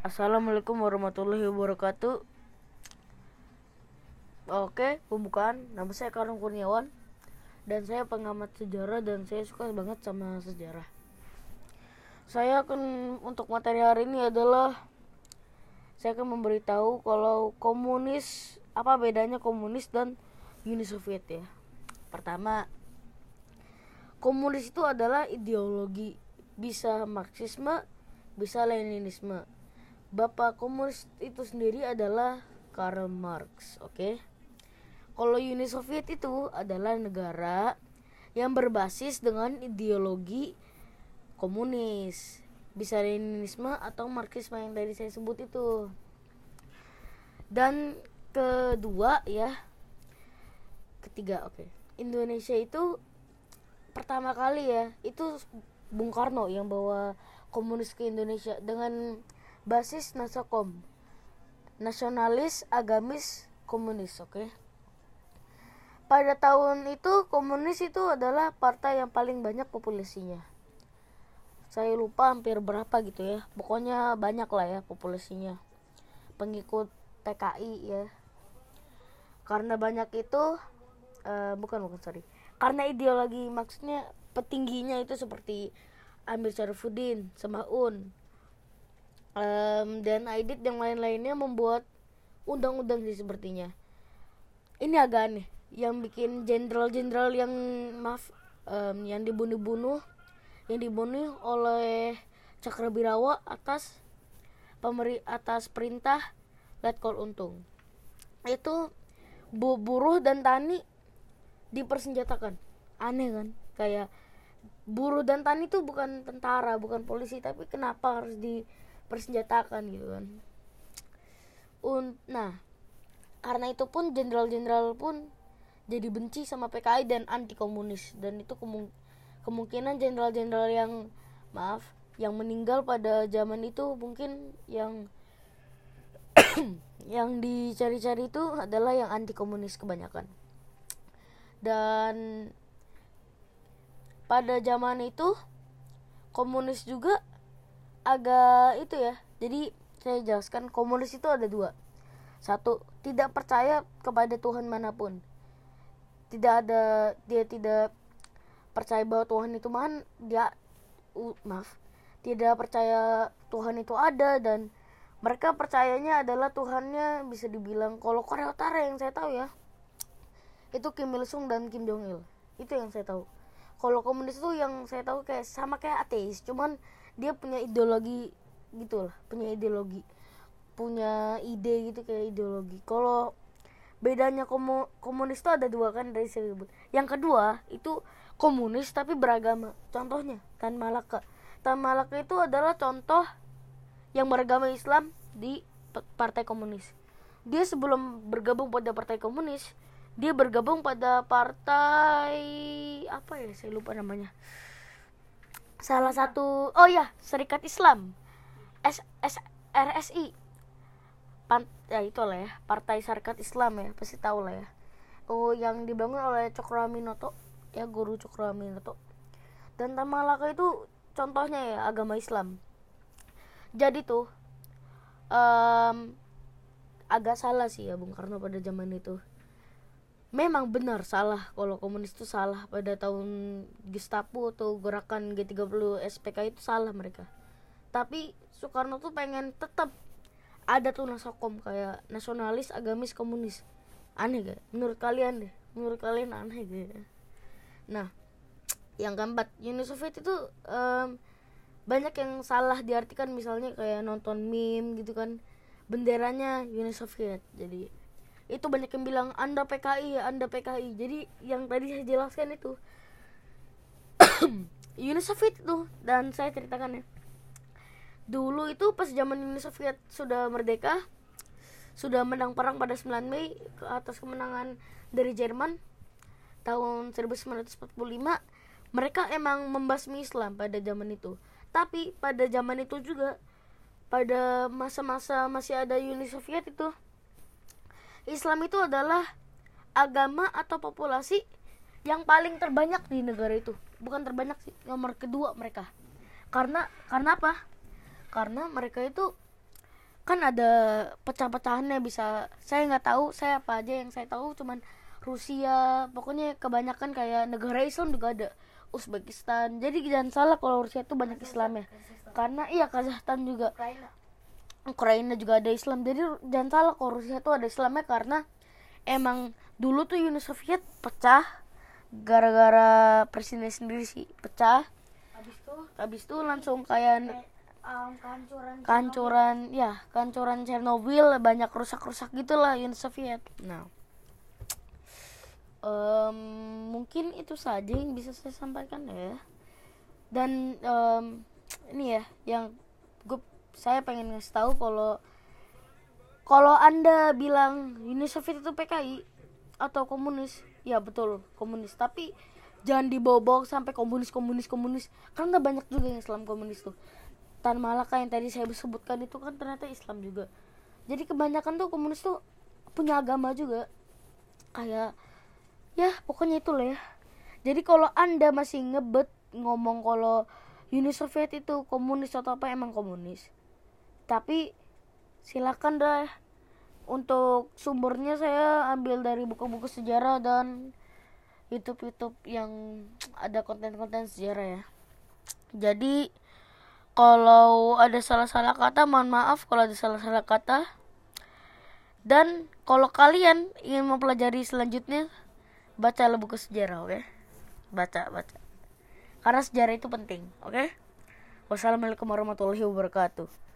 Assalamualaikum warahmatullahi wabarakatuh. Oke, pembukaan. Nama saya Karung Kurniawan dan saya pengamat sejarah dan saya suka banget sama sejarah. Saya akan untuk materi hari ini adalah saya akan memberitahu kalau komunis apa bedanya komunis dan Uni Soviet ya. Pertama, komunis itu adalah ideologi bisa Marxisme, bisa Leninisme Bapak komunis itu sendiri adalah Karl Marx, oke? Okay? Kalau Uni Soviet itu adalah negara yang berbasis dengan ideologi komunis, bisa Leninisme atau Marxisme yang tadi saya sebut itu. Dan kedua ya, ketiga oke. Okay. Indonesia itu pertama kali ya, itu Bung Karno yang bawa komunis ke Indonesia dengan basis Nasakom nasionalis agamis komunis oke? Okay? pada tahun itu komunis itu adalah partai yang paling banyak populasinya. Saya lupa hampir berapa gitu ya. Pokoknya banyak lah ya populasinya. Pengikut TKI ya. Karena banyak itu uh, bukan bukan sorry. Karena ideologi maksudnya petingginya itu seperti Amir Syarifuddin, Semaun, um, dan Aidit yang lain-lainnya membuat undang-undang sih sepertinya. Ini agak aneh yang bikin jenderal-jenderal yang maaf um, yang dibunuh-bunuh yang dibunuh oleh Cakrabirawa atas pemeri atas perintah Letkol Untung. Itu bu buruh dan tani dipersenjatakan. Aneh kan? Kayak buruh dan tani itu bukan tentara bukan polisi tapi kenapa harus di persenjatakan gitu kan. Un nah karena itu pun jenderal-jenderal pun jadi benci sama PKI dan anti komunis dan itu kemung kemungkinan jenderal-jenderal yang maaf yang meninggal pada zaman itu mungkin yang yang dicari-cari itu adalah yang anti komunis kebanyakan. Dan pada zaman itu komunis juga agak itu ya. Jadi saya jelaskan komunis itu ada dua. Satu tidak percaya kepada Tuhan mana pun. Tidak ada dia tidak percaya bahwa Tuhan itu man dia uh, maaf tidak percaya Tuhan itu ada dan mereka percayanya adalah Tuhannya bisa dibilang kalau Korea Utara yang saya tahu ya. Itu Kim Il Sung dan Kim Jong Il. Itu yang saya tahu kalau komunis itu yang saya tahu kayak sama kayak ateis cuman dia punya ideologi gitu lah punya ideologi punya ide gitu kayak ideologi. Kalau bedanya komu komunis itu ada dua kan dari saya yang kedua itu komunis tapi beragama. Contohnya Tan Malaka. Tan Malaka itu adalah contoh yang beragama Islam di partai komunis. Dia sebelum bergabung pada partai komunis dia bergabung pada partai apa ya? Saya lupa namanya. Salah satu oh ya Serikat Islam. S, S RSI Pan, ya itu lah ya Partai Serikat Islam ya pasti tahu lah ya. Oh yang dibangun oleh Cokroaminoto ya guru Cokroaminoto dan Tamalaka itu contohnya ya agama Islam. Jadi tuh um, agak salah sih ya Bung Karno pada zaman itu memang benar salah. Kalau komunis itu salah pada tahun Gestapo atau gerakan G30 SPK itu salah mereka. Tapi Soekarno tuh pengen tetap ada tuh nasokom kayak nasionalis agamis komunis. Aneh gak? Menurut kalian deh. Menurut kalian aneh gak? Nah yang keempat Uni Soviet itu um, banyak yang salah diartikan. Misalnya kayak nonton meme gitu kan. Benderanya Uni Soviet. Jadi itu banyak yang bilang anda PKI ya anda PKI jadi yang tadi saya jelaskan itu Uni Soviet itu dan saya ceritakan ya. Dulu itu pas zaman Uni Soviet sudah merdeka sudah menang perang pada 9 Mei ke atas kemenangan dari Jerman tahun 1945 mereka emang membasmi Islam pada zaman itu. Tapi pada zaman itu juga pada masa-masa masih ada Uni Soviet itu Islam itu adalah agama atau populasi yang paling terbanyak di negara itu. Bukan terbanyak sih nomor kedua mereka. Karena karena apa? Karena mereka itu kan ada pecah-pecahannya bisa saya nggak tahu saya apa aja yang saya tahu cuman Rusia pokoknya kebanyakan kayak negara Islam juga ada. Uzbekistan jadi jangan salah kalau Rusia itu banyak Islamnya karena iya Kazakhstan juga Ukraina juga ada Islam. Jadi jangan salah kalau Rusia itu ada Islamnya karena emang dulu tuh Uni Soviet pecah gara-gara presiden sendiri sih pecah. Habis itu? Habis itu langsung kayak um, kancuran ya kancuran Chernobyl banyak rusak-rusak gitulah Uni Soviet. Nah em, mungkin itu saja yang bisa saya sampaikan ya. Dan em, ini ya yang gue saya pengen ngasih tahu kalau kalau anda bilang Uni Soviet itu PKI atau komunis ya betul komunis. Tapi jangan dibawa-bawa sampai komunis komunis komunis. Karena banyak juga yang Islam komunis tuh. Tan Malaka yang tadi saya sebutkan itu kan ternyata Islam juga. Jadi kebanyakan tuh komunis tuh punya agama juga. Kayak ya pokoknya itulah ya. Jadi kalau anda masih ngebet ngomong kalau Uni Soviet itu komunis atau apa emang komunis tapi silakan dah. Untuk sumbernya saya ambil dari buku-buku sejarah dan YouTube-YouTube yang ada konten-konten sejarah ya. Jadi kalau ada salah-salah kata mohon maaf kalau ada salah-salah kata. Dan kalau kalian ingin mempelajari selanjutnya baca buku sejarah oke? Baca baca. Karena sejarah itu penting oke? Wassalamualaikum warahmatullahi wabarakatuh